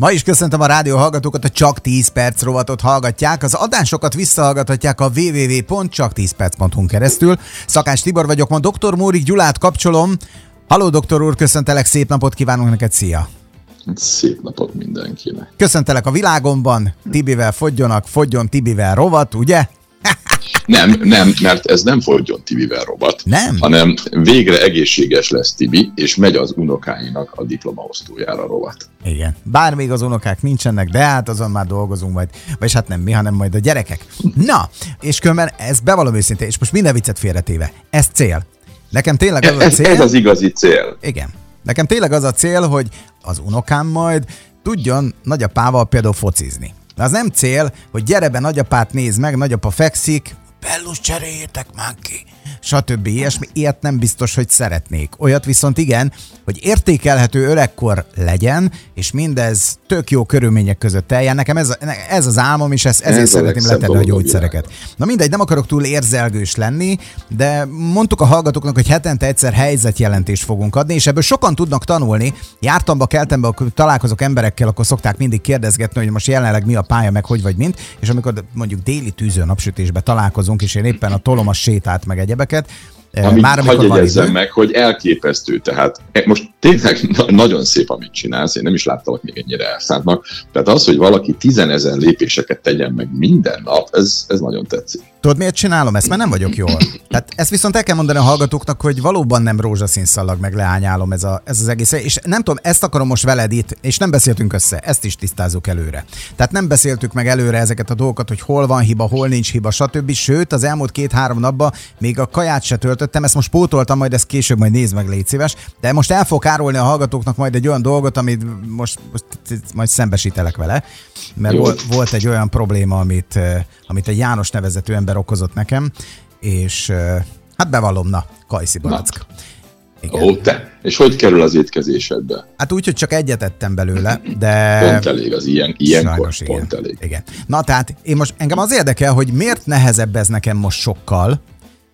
Ma is köszöntöm a rádió hallgatókat, a Csak 10 perc rovatot hallgatják. Az adásokat visszahallgathatják a www.csak10perc.hu keresztül. Szakás Tibor vagyok, ma dr. Mórik Gyulát kapcsolom. Halló, doktor úr, köszöntelek, szép napot kívánunk neked, szia! Szép napot mindenkinek. Köszöntelek a világomban, Tibivel fogjonak, fogjon Tibivel rovat, ugye? Nem, nem, mert ez nem fordjon Tibivel robot, nem. hanem végre egészséges lesz Tibi, és megy az unokáinak a diplomaosztójára rovat. Igen. Bár még az unokák nincsenek, de hát azon már dolgozunk majd. Vagy hát nem mi, hanem majd a gyerekek. Na, és különben ez bevallom őszintén, és most minden viccet félretéve. Ez cél. Nekem tényleg az a cél. Ez, ez az igazi cél. Igen. Nekem tényleg az a cél, hogy az unokám majd tudjon nagyapával például focizni. De az nem cél, hogy gyere be nagyapát néz meg, nagyapa fekszik, Bellus cseréljétek már ki, stb. Ilyesmi, ilyet nem biztos, hogy szeretnék. Olyat viszont igen, hogy értékelhető öregkor legyen, és mindez tök jó körülmények között eljön. Nekem ez, ez az álmom, és ez, ezért ez szeretném letenni a gyógyszereket. Na mindegy, nem akarok túl érzelgős lenni, de mondtuk a hallgatóknak, hogy hetente egyszer helyzetjelentést fogunk adni, és ebből sokan tudnak tanulni. Jártam keltem be, akkor találkozok emberekkel, akkor szokták mindig kérdezgetni, hogy most jelenleg mi a pálya, meg hogy vagy mint, és amikor mondjuk déli tűző napsütésbe találkozunk, és én éppen a tolom a sétát, meg egyebeket, amit Már hagyj jegyezzem meg, hogy elképesztő, tehát e, most tényleg nagyon szép, amit csinálsz, én nem is láttalak még ennyire elszántnak, tehát az, hogy valaki tizenezer lépéseket tegyen meg minden nap, ez, ez nagyon tetszik. Tudod, miért csinálom ezt? Mert nem vagyok jól. Tehát ezt viszont el kell mondani a hallgatóknak, hogy valóban nem rózsaszín szalag, meg leányálom ez, a, ez az egész. És nem tudom, ezt akarom most veled itt, és nem beszéltünk össze, ezt is tisztázunk előre. Tehát nem beszéltük meg előre ezeket a dolgokat, hogy hol van hiba, hol nincs hiba, stb. Sőt, az elmúlt két-három napban még a kaját se töltöttem, ezt most pótoltam, majd ezt később majd nézd meg, légy szíves. De most el fog árulni a hallgatóknak majd egy olyan dolgot, amit most, most majd szembesítelek vele, mert volt, volt egy olyan probléma, amit, amit egy János nevezető ember okozott nekem, és hát bevallom, na, kajszi barack. Igen. Ó, te. És hogy kerül az étkezésedbe? Hát úgy, hogy csak egyet ettem belőle, de... Pont elég, az ilyen, ilyenkor pont igen. elég. Igen. Na tehát, én most engem az érdekel, hogy miért nehezebb ez nekem most sokkal,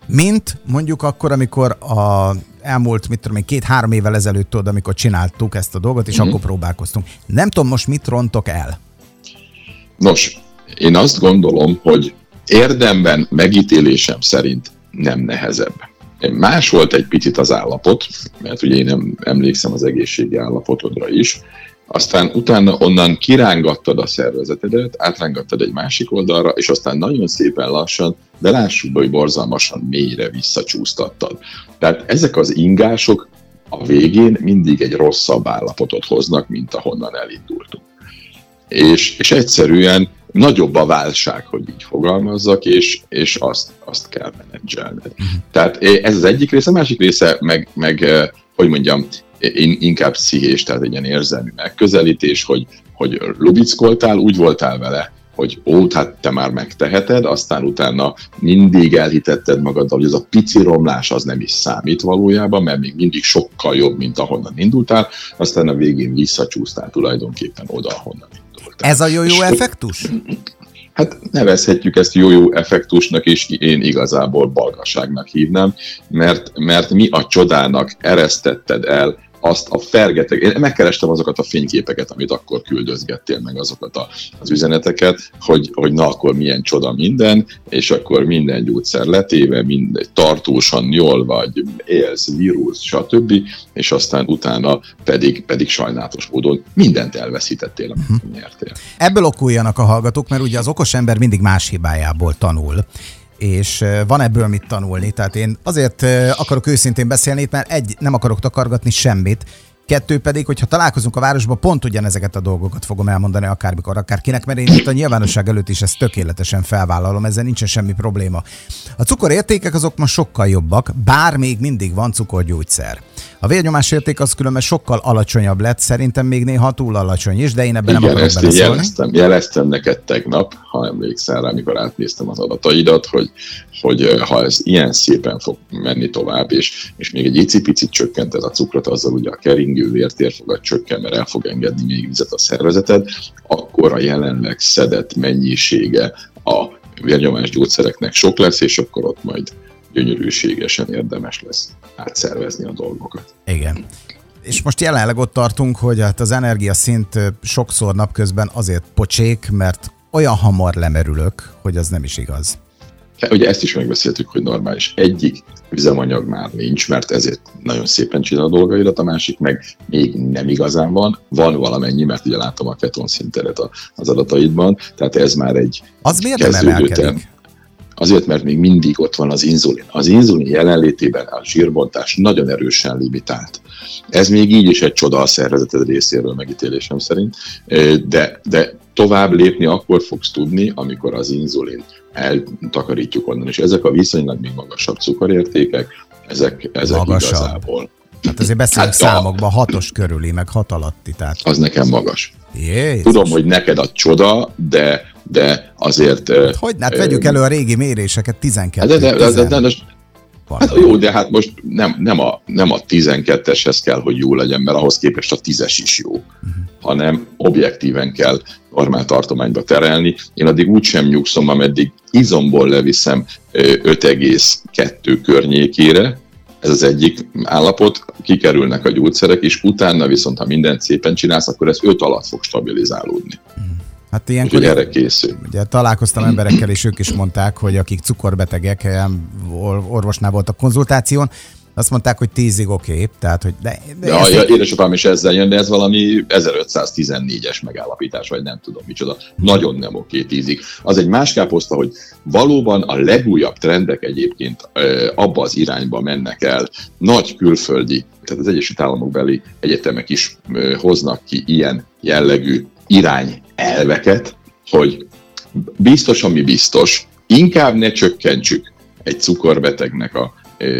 mint mondjuk akkor, amikor a elmúlt, mit tudom én, két-három évvel ezelőtt tudod, amikor csináltuk ezt a dolgot, és mm-hmm. akkor próbálkoztunk. Nem tudom most mit rontok el. Nos, én azt gondolom, hogy érdemben megítélésem szerint nem nehezebb. Más volt egy picit az állapot, mert ugye én nem emlékszem az egészségi állapotodra is, aztán utána onnan kirángattad a szervezetedet, átrángattad egy másik oldalra, és aztán nagyon szépen lassan, de lássuk be, hogy borzalmasan mélyre visszacsúsztattad. Tehát ezek az ingások a végén mindig egy rosszabb állapotot hoznak, mint ahonnan elindultunk. És, és egyszerűen nagyobb a válság, hogy így fogalmazzak, és, és azt, azt kell menedzselned. Tehát ez az egyik része, a másik része meg, meg eh, hogy mondjam, én inkább pszichés, tehát egy ilyen érzelmi megközelítés, hogy, hogy lubickoltál, úgy voltál vele, hogy ó, hát te már megteheted, aztán utána mindig elhitetted magaddal, hogy ez a pici romlás az nem is számít valójában, mert még mindig sokkal jobb, mint ahonnan indultál, aztán a végén visszacsúsztál tulajdonképpen oda, ahonnan indultál. Ez a jó-jó effektus? Hát nevezhetjük ezt jó-jó effektusnak, és én igazából balgaságnak hívnám, mert, mert mi a csodának eresztetted el azt a fergeteg, én megkerestem azokat a fényképeket, amit akkor küldözgettél meg azokat a, az üzeneteket, hogy, hogy na akkor milyen csoda minden, és akkor minden gyógyszer letéve, mindegy tartósan jól vagy, élsz, vírus, stb., és aztán utána pedig, pedig sajnálatos módon mindent elveszítettél, amit uh-huh. nyertél. Ebből okuljanak a hallgatók, mert ugye az okos ember mindig más hibájából tanul és van ebből mit tanulni. Tehát én azért akarok őszintén beszélni, mert egy, nem akarok takargatni semmit, Kettő pedig, hogyha találkozunk a városban, pont ugyanezeket a dolgokat fogom elmondani akármikor, akárkinek, mert én itt a nyilvánosság előtt is ezt tökéletesen felvállalom, ezzel nincsen semmi probléma. A cukorértékek azok ma sokkal jobbak, bár még mindig van cukorgyógyszer. A vérnyomás érték az különben sokkal alacsonyabb lett, szerintem még néha túl alacsony is, de én ebben Igen, nem akarok ezt én jeleztem, jeleztem neked tegnap, ha emlékszel rá, amikor átnéztem az adataidat, hogy, hogy ha ez ilyen szépen fog menni tovább, és, és még egy icipicit csökkent ez a cukrot, azzal ugye a keringő vértérfogat csökken, mert el fog engedni még vizet a szervezeted, akkor a jelenleg szedett mennyisége a vérnyomás gyógyszereknek sok lesz, és akkor ott majd gyönyörűségesen érdemes lesz átszervezni a dolgokat. Igen. és most jelenleg ott tartunk, hogy hát az energiaszint sokszor napközben azért pocsék, mert olyan hamar lemerülök, hogy az nem is igaz. Ugye ezt is megbeszéltük, hogy normális. Egyik üzemanyag már nincs, mert ezért nagyon szépen csinál a dolgaidat, a másik meg még nem igazán van. Van valamennyi, mert ugye látom a keton szinteret az adataidban, tehát ez már egy Az miért nem emelkedik? Azért, mert még mindig ott van az inzulin. Az inzulin jelenlétében a zsírbontás nagyon erősen limitált. Ez még így is egy csoda a szervezeted részéről megítélésem szerint, de, de tovább lépni akkor fogsz tudni, amikor az inzulin eltakarítjuk onnan. És ezek a viszonylag még magasabb cukorértékek, ezek, ezek magasabb. igazából. Hát azért beszélünk hát számokban, hatos körüli, meg hat alatti. Tehát... Az nekem magas. Jézus. Tudom, hogy neked a csoda, de, de azért... Hát, hogy? Hát vegyük elő a régi méréseket, 12. De, de, de, de, de, de, Hát jó, de hát most nem, nem, a, nem a 12-eshez kell, hogy jó legyen, mert ahhoz képest a 10-es is jó, uh-huh. hanem objektíven kell normál tartományba terelni. Én addig úgy sem nyugszom, ameddig izomból leviszem 5,2 környékére, ez az egyik állapot, kikerülnek a gyógyszerek, és utána viszont, ha mindent szépen csinálsz, akkor ez 5 alatt fog stabilizálódni. Uh-huh. Hát ilyenkor erre készül. Ugye találkoztam emberekkel, és ők is mondták, hogy akik cukorbetegek, orvosnál volt a konzultáción, azt mondták, hogy tízig oké, okay, tehát hogy... De, de ja, ja, édesapám is ezzel jön, de ez valami 1514-es megállapítás, vagy nem tudom micsoda. Nagyon nem oké okay, tízig. Az egy más káposzta, hogy valóban a legújabb trendek egyébként abba az irányba mennek el. Nagy külföldi, tehát az Egyesült Államok beli egyetemek is hoznak ki ilyen jellegű irány elveket, hogy biztos, ami biztos, inkább ne csökkentsük egy cukorbetegnek a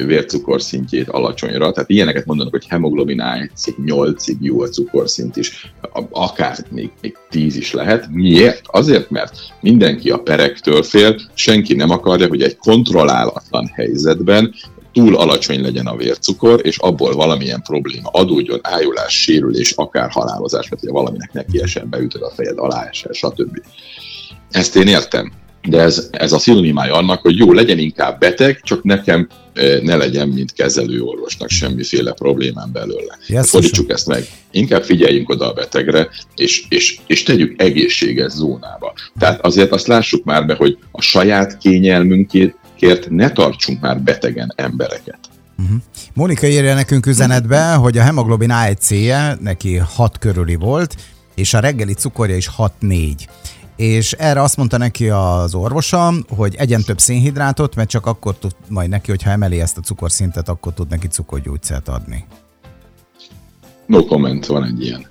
vércukor szintjét alacsonyra. Tehát ilyeneket mondanak, hogy hemoglobin A1-ig, 8-ig jó a cukorszint is, akár még, még 10 is lehet. Miért? Azért, mert mindenki a perektől fél, senki nem akarja, hogy egy kontrollálatlan helyzetben túl alacsony legyen a vércukor, és abból valamilyen probléma adódjon, ájulás, sérülés, akár halálozás, mert ugye valaminek neki esen beütöd a fejed alá, esel, stb. Ezt én értem, de ez, ez a szinonimája annak, hogy jó, legyen inkább beteg, csak nekem ne legyen, mint kezelőorvosnak semmiféle problémám belőle. Yes, Fordítsuk ezt meg. Inkább figyeljünk oda a betegre, és, és, és tegyük egészséges zónába. Tehát azért azt lássuk már be, hogy a saját kényelmünkért kért ne tartsunk már betegen embereket. Uh-huh. Mónika írja nekünk üzenetbe, hogy a hemoglobin A1C-je neki 6 körüli volt, és a reggeli cukorja is 6-4. És erre azt mondta neki az orvosa, hogy egyen több szénhidrátot, mert csak akkor tud majd neki, hogyha emeli ezt a cukorszintet, akkor tud neki cukorgyógyszert adni. No comment, van egy ilyen.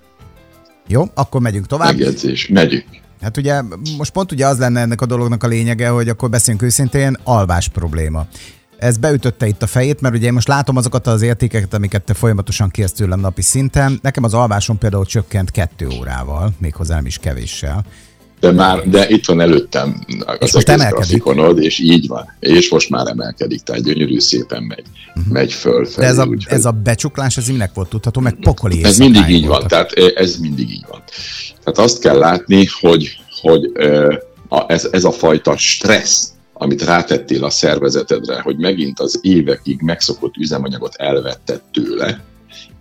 Jó, akkor megyünk tovább. Megjegyzés, megyünk. Hát ugye most pont ugye az lenne ennek a dolognak a lényege, hogy akkor beszéljünk őszintén, alvás probléma. Ez beütötte itt a fejét, mert ugye én most látom azokat az értékeket, amiket te folyamatosan kérsz tőlem napi szinten. Nekem az alvásom például csökkent kettő órával, méghozzá nem is kevéssel. De már, de itt van előttem az és most egész grafikonod, és így van. És most már emelkedik, tehát gyönyörű szépen megy, uh-huh. megy föl. De ez a, úgy, ez a becsuklás, ez minek volt tudható, meg pokoli Ez mindig így voltak. van, tehát ez mindig így van. Tehát azt kell látni, hogy, hogy ez, ez a fajta stressz, amit rátettél a szervezetedre, hogy megint az évekig megszokott üzemanyagot elvetted tőle,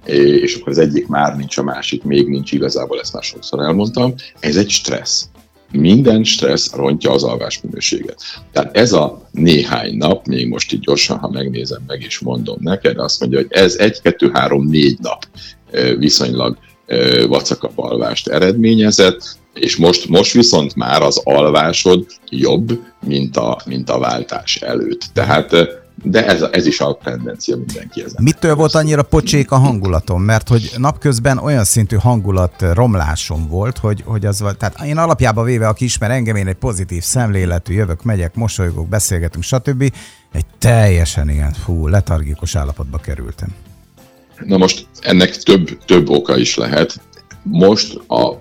és akkor az egyik már nincs, a másik még nincs, igazából ezt már sokszor elmondtam, ez egy stressz minden stressz rontja az alvás minőséget. Tehát ez a néhány nap, még most így gyorsan, ha megnézem, meg is mondom neked, azt mondja, hogy ez egy, kettő, három, négy nap viszonylag vacakabb alvást eredményezett, és most, most viszont már az alvásod jobb, mint a, mint a váltás előtt. Tehát de ez, ez is a tendencia mindenki ezen. Mitől volt annyira pocsék a hangulatom? Mert hogy napközben olyan szintű hangulat romlásom volt, hogy, hogy az volt. Tehát én alapjában véve, aki ismer engem, én egy pozitív szemléletű, jövök, megyek, mosolygok, beszélgetünk, stb. Egy teljesen ilyen, fú, letargikus állapotba kerültem. Na most ennek több, több oka is lehet. Most a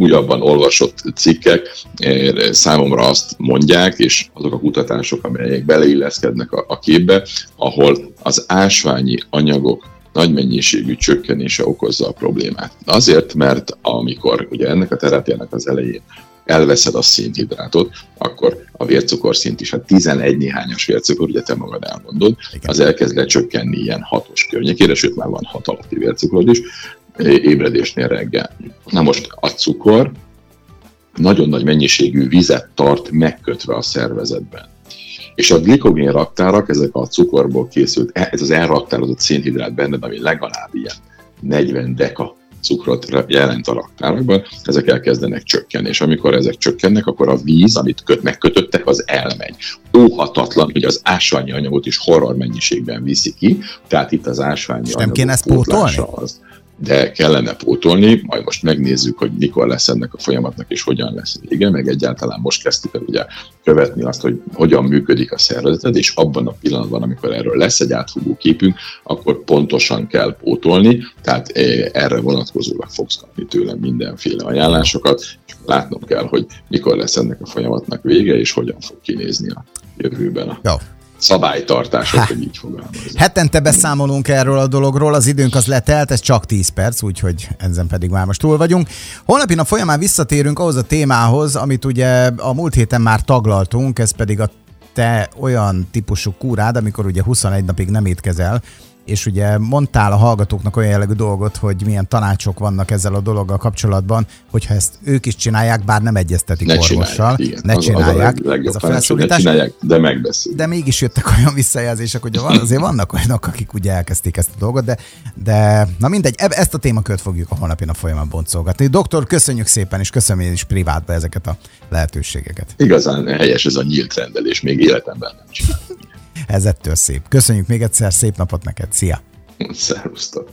újabban olvasott cikkek eh, számomra azt mondják, és azok a kutatások, amelyek beleilleszkednek a, a képbe, ahol az ásványi anyagok nagy mennyiségű csökkenése okozza a problémát. Azért, mert amikor ugye ennek a terápiának az elején elveszed a szénhidrátot, akkor a vércukorszint is, a 11 néhányas vércukor, ugye te magad elmondod, Igen. az elkezd lecsökkenni ilyen hatos környékére, sőt már van hat alatti vércukrod is, ébredésnél reggel. Na most a cukor nagyon nagy mennyiségű vizet tart megkötve a szervezetben. És a glikogén raktárak, ezek a cukorból készült, ez az elraktározott szénhidrát benned, ami legalább ilyen 40 deka cukrot jelent a raktárakban, ezek elkezdenek csökkenni, és amikor ezek csökkennek, akkor a víz, amit köt, megkötöttek, az elmegy. Óhatatlan, hogy az ásványi anyagot is horror mennyiségben viszi ki, tehát itt az ásványi és nem kéne ezt pótolni? Az, de kellene pótolni, majd most megnézzük, hogy mikor lesz ennek a folyamatnak, és hogyan lesz vége, meg egyáltalán most kezdtük el ugye követni azt, hogy hogyan működik a szervezeted, és abban a pillanatban, amikor erről lesz egy átfogó képünk, akkor pontosan kell pótolni, tehát eh, erre vonatkozólag fogsz kapni tőlem mindenféle ajánlásokat, és látnom kell, hogy mikor lesz ennek a folyamatnak vége, és hogyan fog kinézni a jövőben a Jó szabálytartások, hogy így fogalmazom. Hetente beszámolunk erről a dologról, az időnk az letelt, ez csak 10 perc, úgyhogy ezen pedig már most túl vagyunk. Holnapi nap folyamán visszatérünk ahhoz a témához, amit ugye a múlt héten már taglaltunk, ez pedig a te olyan típusú kúrád, amikor ugye 21 napig nem étkezel, és ugye mondtál a hallgatóknak olyan jellegű dolgot, hogy milyen tanácsok vannak ezzel a dologgal kapcsolatban, hogyha ezt ők is csinálják, bár nem egyeztetik ne orvossal, csinálják, ne csinálják. Az a legjobb ez a felszólítás. Ne csinálják, de megbeszéljük. De mégis jöttek olyan visszajelzések, hogy van, azért vannak olyanok, akik ugye elkezdték ezt a dolgot, de, de na mindegy, ezt a témakört fogjuk a holnapi nap folyamán boncolgatni. Doktor, köszönjük szépen, és köszönöm én is privátba ezeket a lehetőségeket. Igazán helyes ez a nyílt rendelés, még életemben nem csináltam. Ez ettől szép. Köszönjük még egyszer, szép napot neked, szia! Szervusztok!